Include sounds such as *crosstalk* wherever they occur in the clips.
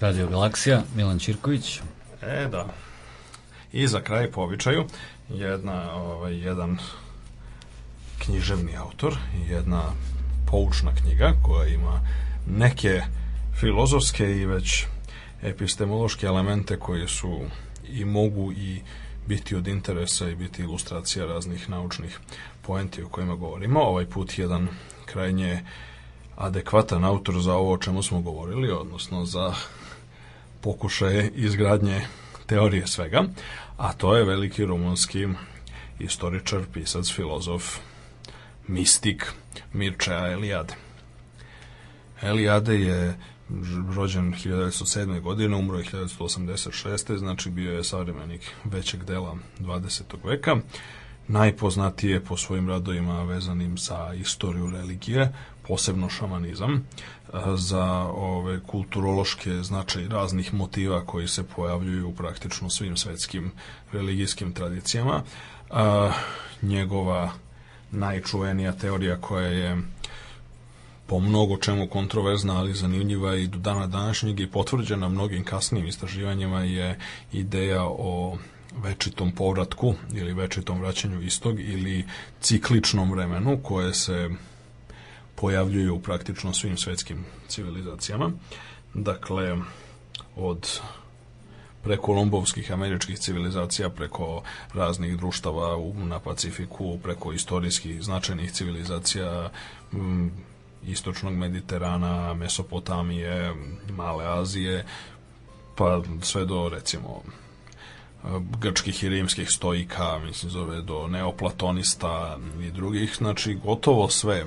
Radio Galaksija, Milan Čirković. E, da. I za kraj po običaju, jedna, ovaj, jedan književni autor, jedna poučna knjiga koja ima neke filozofske i već epistemološke elemente koji su i mogu i biti od interesa i biti ilustracija raznih naučnih poenti o kojima govorimo. Ovaj put jedan krajnje adekvatan autor za ovo o čemu smo govorili, odnosno za pokušaje izgradnje teorije svega, a to je veliki rumunski istoričar, pisac, filozof, mistik Mircea Eliade. Eliade je rođen 1907. godine, umro je 1986. znači bio je savremenik većeg dela 20. veka. Najpoznatije po svojim radovima vezanim sa istoriju religije, posebno šamanizam, za ove kulturološke značaj raznih motiva koji se pojavljuju u praktično svim svetskim religijskim tradicijama. A, njegova najčuvenija teorija koja je po mnogo čemu kontroverzna, ali zanimljiva i do dana današnjeg i potvrđena mnogim kasnim istraživanjima je ideja o večitom povratku ili večitom vraćanju istog ili cikličnom vremenu koje se pojavljuju u praktično svim svetskim civilizacijama. Dakle, od prekolombovskih američkih civilizacija, preko raznih društava na Pacifiku, preko istorijskih značajnih civilizacija istočnog Mediterana, Mesopotamije, Male Azije, pa sve do recimo grčkih i rimskih stoika, mislim zove do neoplatonista i drugih, znači gotovo sve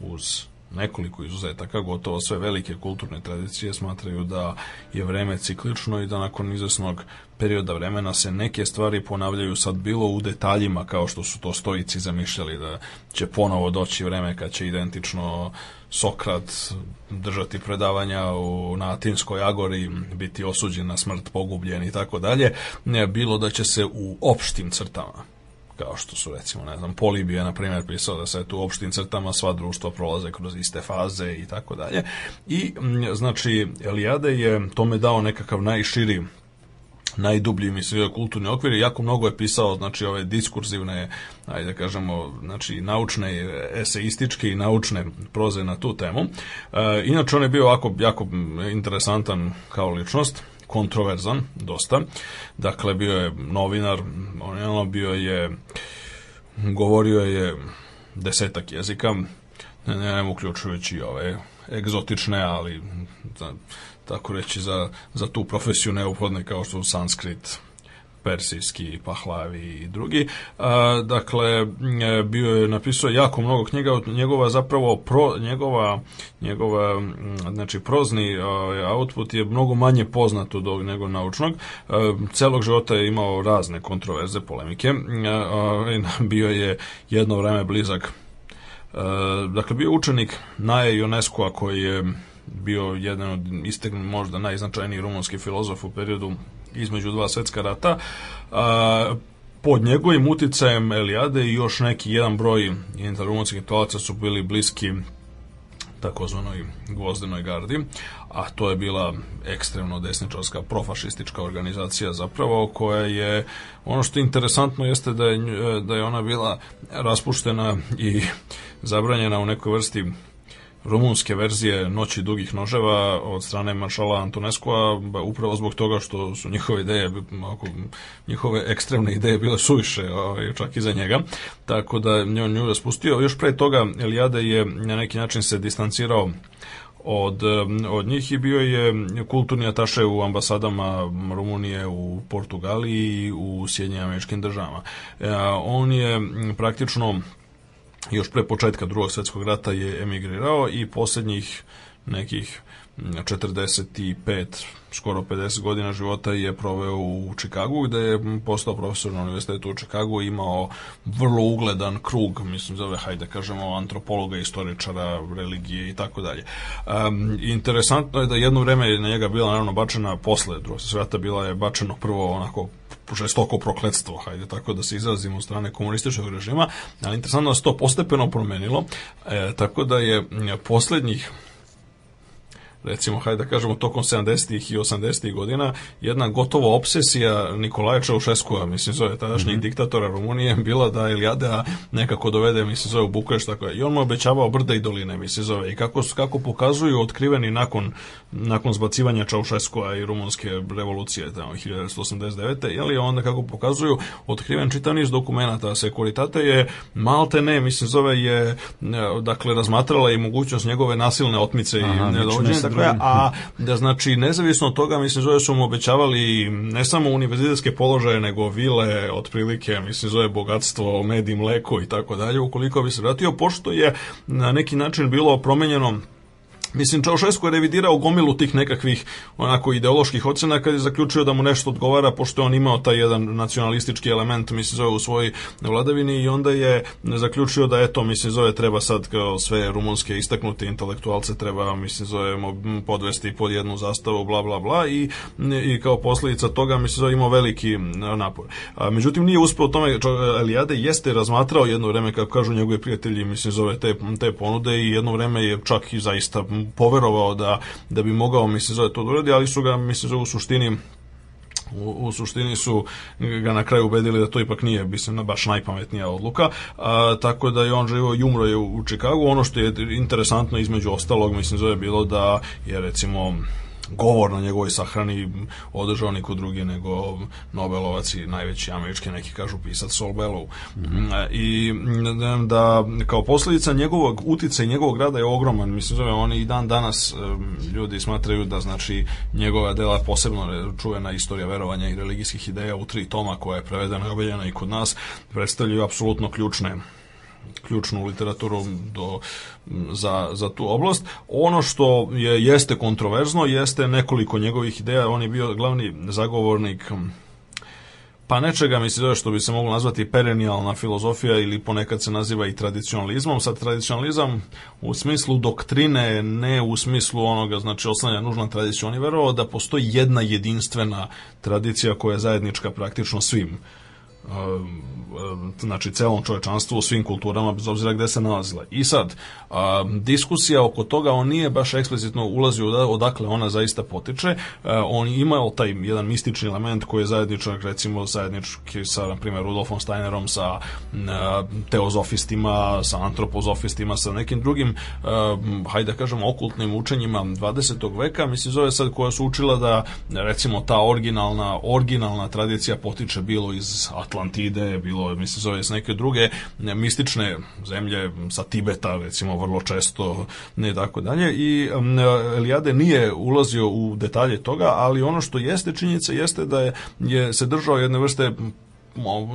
uz nekoliko izuzetaka, gotovo sve velike kulturne tradicije smatraju da je vreme ciklično i da nakon izvesnog perioda vremena se neke stvari ponavljaju sad bilo u detaljima kao što su to stoici zamišljali da će ponovo doći vreme kad će identično Sokrat držati predavanja u, na Atinskoj agori, biti osuđen na smrt, pogubljen i tako dalje, bilo da će se u opštim crtama kao što su recimo, ne znam, Polibija, na primjer, pisao da se tu u opštim crtama sva društva prolaze kroz iste faze i tako dalje. I, znači, Elijade je tome dao nekakav najširi najdublji mislim kulturni okvir jako mnogo je pisao znači ove diskurzivne ajde da kažemo znači naučne eseističke i naučne proze na tu temu. E, inače on je bio jako jako interesantan kao ličnost kontroverzan, dosta. Dakle, bio je novinar, on bio je, govorio je desetak jezika, ne, ne uključujući ove egzotične, ali za, tako reći za, za tu profesiju neophodne kao što su sanskrit, persijski, pahlavi i drugi. A, dakle, bio je napisao jako mnogo knjiga, njegova zapravo pro, njegova, njegova znači prozni output je mnogo manje poznat od ovog nego naučnog. A, celog života je imao razne kontroverze, polemike. A, *laughs* bio je jedno vreme blizak dakle, bio učenik Naje UNESCO-a koji je bio jedan od istegnu možda najznačajniji rumunski filozof u periodu između dva svetska rata. A, pod njegovim uticajem Elijade i još neki jedan broj rumunskih intelektualaca su bili bliski takozvanoj gvozdenoj gardi, a to je bila ekstremno desničarska profašistička organizacija zapravo koja je, ono što je interesantno jeste da je, da je ona bila raspuštena i zabranjena u nekoj vrsti rumunske verzije Noći dugih noževa od strane maršala Antonescu-a upravo zbog toga što su njihove ideje, ako, njihove ekstremne ideje bile suviše ovaj, čak i za njega, tako da nju, nju raspustio. Još pre toga Elijade je na neki način se distancirao od, od njih i bio je kulturni ataše u ambasadama Rumunije u Portugaliji i u Sjedinjenim američkim državama. E, on je praktično još pre početka drugog svetskog rata je emigrirao i posljednjih nekih 45 skoro 50 godina života je proveo u Čikagu gde je postao profesor na univerzitetu u Čikagu imao vrlo ugledan krug mislim zove hajde da kažemo antropologa, istoričara religije i tako dalje. Interesantno je da jedno vreme je na njega bila naravno bačena posle drugog sveta bila je bačeno prvo onako žestoko prokletstvo, hajde tako da se izrazimo od strane komunističkog režima, ali interesantno da se to postepeno promenilo, e, tako da je poslednjih recimo, hajde da kažemo, tokom 70. i 80. godina, jedna gotovo obsesija Nikolaja Čaušeskova, mislim, zove tadašnjih mm -hmm. diktatora Rumunije, bila da Elijadea nekako dovede, mislim, zove u Bukurešt, tako je. I on mu obećavao brda i doline, mislim, zove. I kako, kako pokazuju otkriveni nakon, nakon zbacivanja Čaušeskova i rumunske revolucije, tamo, 1989. Jeli, onda kako pokazuju otkriven čitav niz dokumenta. Sekuritate je malte ne, mislim, zove je, dakle, razmatrala i mogućnost njegove nasilne otmice Aha, i nedovođenja tako je, a da znači nezavisno od toga mislim zove su mu obećavali ne samo univerzitetske položaje nego vile otprilike mislim zove bogatstvo med i mleko i tako dalje ukoliko bi se vratio pošto je na neki način bilo promenjeno Mislim, Čaušesku je revidirao gomilu tih nekakvih onako ideoloških ocena kad je zaključio da mu nešto odgovara, pošto je on imao taj jedan nacionalistički element, mislim, zove u svojoj vladavini i onda je zaključio da eto, mislim, zove treba sad kao sve rumunske istaknute intelektualce treba, mislim, zovemo podvesti pod jednu zastavu, bla, bla, bla i, i kao posljedica toga, mislim, zove imao veliki napor. A, međutim, nije uspeo tome, Elijade jeste razmatrao jedno vreme, kako kažu njegovi prijatelji, mislim, zove te, te ponude i jedno vreme je čak i zaista poverovao da, da bi mogao, mislim, zove to da uradi, ali su ga, mislim, zove u suštini u, u suštini su ga na kraju ubedili da to ipak nije mislim baš najpametnija odluka a, tako da je on živo i umro je u, u Čikagu. Ono što je interesantno između ostalog mislim zove bilo da je recimo govor na njegovoj sahrani održao niko drugi nego Nobelovac i najveći američki neki kažu pisac Sol Bellow. Mm -hmm. I da kao posljedica njegovog utica i njegovog rada je ogroman. Mislim zove oni i dan danas ljudi smatraju da znači njegova dela posebno čuvena istorija verovanja i religijskih ideja u tri toma koja je prevedena i objavljena i kod nas predstavljaju apsolutno ključne ključnu literaturu do, za, za tu oblast. Ono što je jeste kontroverzno jeste nekoliko njegovih ideja. On je bio glavni zagovornik pa nečega mi se zove što bi se moglo nazvati perenijalna filozofija ili ponekad se naziva i tradicionalizmom. Sad tradicionalizam u smislu doktrine, ne u smislu onoga, znači oslanja nužna tradicija. On je verovao da postoji jedna jedinstvena tradicija koja je zajednička praktično svim znači celom čovečanstvu u svim kulturama bez obzira gde se nalazila. I sad, a, diskusija oko toga, on nije baš eksplicitno ulazio odakle ona zaista potiče, a, on imao taj jedan mistični element koji je zajedničak, recimo zajednički sa, na primjer, Rudolfom Steinerom, sa a, teozofistima, sa antropozofistima, sa nekim drugim, a, hajde da kažemo, okultnim učenjima 20. veka, mislim, zove sad koja su učila da, recimo, ta originalna, originalna tradicija potiče bilo iz Atlantide, bilo, mislim, zove s neke druge mistične zemlje sa Tibeta, recimo, vrlo često, ne tako dalje. I Eliade nije ulazio u detalje toga, ali ono što jeste činjenica jeste da je, je se držao jedne vrste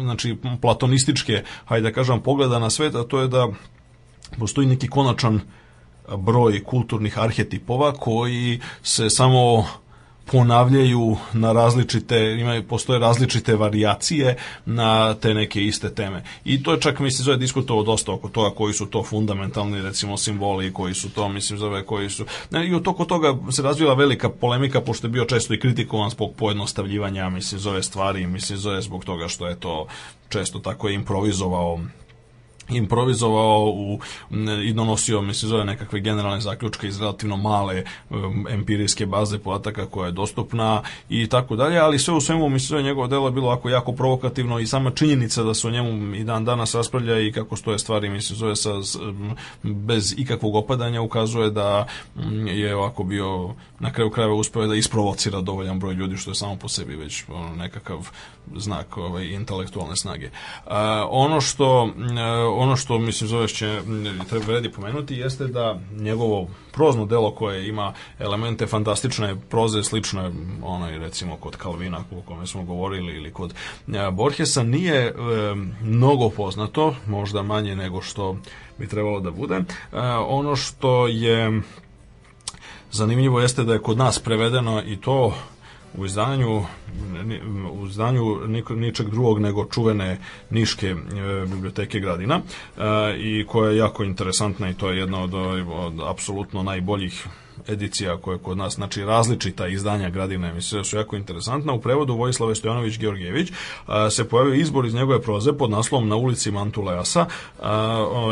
znači platonističke, hajde da kažem, pogleda na svet, a to je da postoji neki konačan broj kulturnih arhetipova koji se samo ponavljaju na različite, imaju, postoje različite varijacije na te neke iste teme. I to je čak, mislim, zove diskutovao dosta oko toga koji su to fundamentalni, recimo, simboli, koji su to, mislim, zove, koji su... Ne, I oko toga se razvila velika polemika, pošto je bio često i kritikovan zbog pojednostavljivanja, mislim, zove stvari, mislim, zove zbog toga što je to često tako improvizovao improvizovao u, i donosio, mislim, zove nekakve generalne zaključke iz relativno male um, empirijske baze podataka koja je dostupna i tako dalje, ali sve u svemu, mislim, zove njegovo delo je bilo ako jako provokativno i sama činjenica da se o njemu i dan danas raspravlja i kako stoje stvari, mislim, zove sa, bez ikakvog opadanja ukazuje da je ovako bio na kraju krajeva uspeo da isprovocira dovoljan broj ljudi, što je samo po sebi već ono, nekakav znak ovaj, intelektualne snage. A, ono što ono što mislim zove će treba vredi pomenuti jeste da njegovo prozno delo koje ima elemente fantastične proze slične onoj recimo kod Kalvina o kome smo govorili ili kod Borgesa nije e, mnogo poznato, možda manje nego što bi trebalo da bude. E, ono što je Zanimljivo jeste da je kod nas prevedeno i to u izdanju u izdanju ničeg drugog nego čuvene Niške e, biblioteke Gradina e, i koja je jako interesantna i to je jedna od, od apsolutno najboljih edicija koje kod nas, znači različita izdanja Gradina emisije su jako interesantna. U prevodu Vojislave Stojanović Georgijević se pojavio izbor iz njegove proze pod naslovom Na ulici Mantuleasa.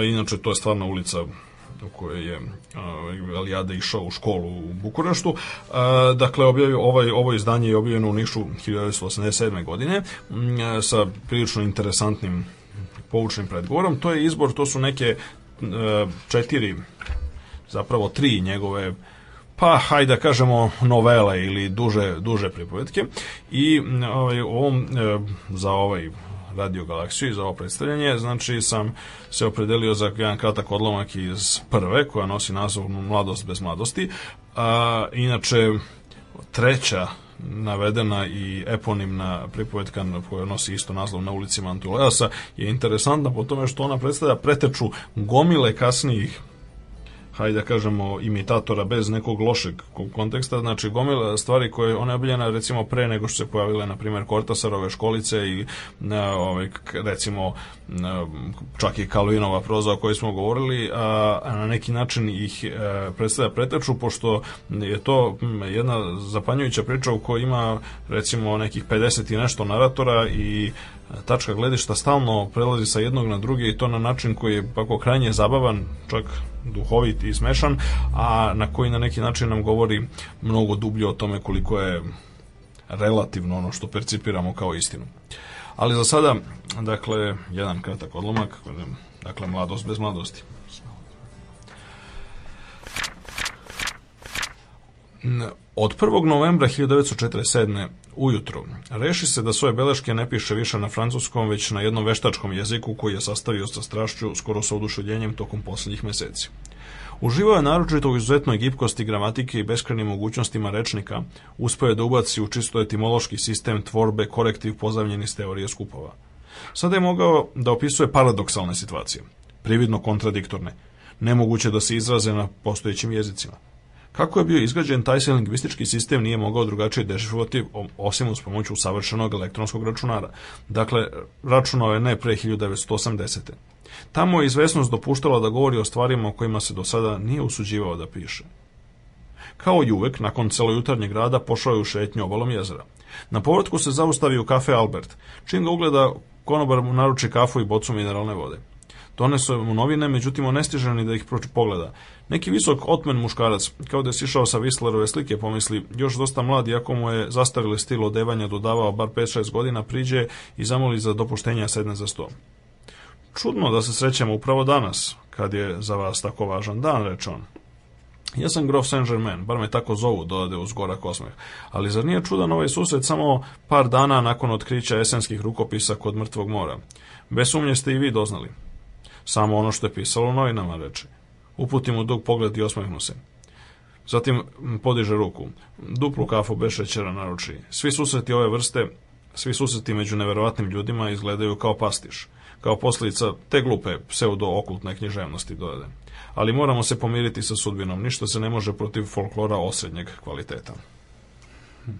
Inače, to je stvarno ulica u kojoj je Alijade išao u školu u Bukureštu. Dakle, objavio, ovaj, ovo izdanje je objavljeno u Nišu 1987. godine sa prilično interesantnim poučnim predgovorom. To je izbor, to su neke četiri, zapravo tri njegove pa hajde da kažemo novele ili duže, duže pripovetke i ovaj, ovom, za ovaj Radio Galaksiju i za ovo predstavljanje, znači sam se opredelio za jedan kratak odlomak iz prve, koja nosi naziv Mladost bez mladosti. A, inače, treća navedena i eponimna pripovetka koja nosi isto naslov na ulici Mantuleasa je interesantna po tome što ona predstavlja preteču gomile kasnijih hajde da kažemo, imitatora bez nekog lošeg konteksta, znači gomila stvari koje ona je obiljena recimo pre nego što se pojavile, na primjer, Kortasarove školice i na, ovaj, recimo na, čak i Kalvinova proza o kojoj smo govorili, a, a na neki način ih e, predstavlja preteču, pošto je to jedna zapanjujuća priča u kojoj ima recimo nekih 50 i nešto naratora i tačka gledišta stalno prelazi sa jednog na drugi i to na način koji je pako krajnje zabavan, čak duhovit i smešan, a na koji na neki način nam govori mnogo dublje o tome koliko je relativno ono što percipiramo kao istinu. Ali za sada, dakle, jedan kratak odlomak, dakle, mladost bez mladosti. Od 1. novembra 1947. ujutru reši se da svoje beleške ne piše više na francuskom, već na jednom veštačkom jeziku koji je sastavio sa strašću, skoro sa oduševljenjem tokom poslednjih meseci. Uživao je naročito u izuzetnoj gipkosti gramatike i beskrenim mogućnostima rečnika, uspeo je da ubaci u čisto etimološki sistem tvorbe korektiv pozavljeni iz teorije skupova. Sada je mogao da opisuje paradoksalne situacije, prividno kontradiktorne, nemoguće da se izraze na postojećim jezicima. Kako je bio izgrađen, taj se lingvistički sistem nije mogao drugačije dešifrovati osim uz pomoću savršenog elektronskog računara. Dakle, računao je ne pre 1980. Tamo je izvesnost dopuštala da govori o stvarima o kojima se do sada nije usuđivao da piše. Kao i uvek, nakon celojutarnjeg rada pošao je u šetnju obalom jezera. Na povratku se zaustavio u kafe Albert, čim ga ugleda konobar mu naruči kafu i bocu mineralne vode. Donesu mu novine, međutim on ne stiže ni da ih pogleda. Neki visok otmen muškarac, kao da je sišao sa Whistlerove slike, pomisli, još dosta mlad, iako mu je zastarili stil odevanja dodavao bar 5-6 godina, priđe i zamoli za dopuštenja sedne za sto. Čudno da se srećemo upravo danas, kad je za vas tako važan dan, reče on. Ja sam grof Saint-Germain, bar me tako zovu, dodade uz gorak osmeh. Ali zar nije čudan ovaj susret samo par dana nakon otkrića esenskih rukopisa kod mrtvog mora? Bez sumnje ste i vi doznali. Samo ono što je pisalo u novinama, reče. Uputi mu dug pogled i osmehnu se. Zatim podiže ruku. Duplu kafu bez šećera naruči. Svi susreti ove vrste, svi susreti među neverovatnim ljudima izgledaju kao pastiš. Kao posljedica te glupe pseudo-okultne književnosti dodade. Ali moramo se pomiriti sa sudbinom. Ništa se ne može protiv folklora osrednjeg kvaliteta. Hm.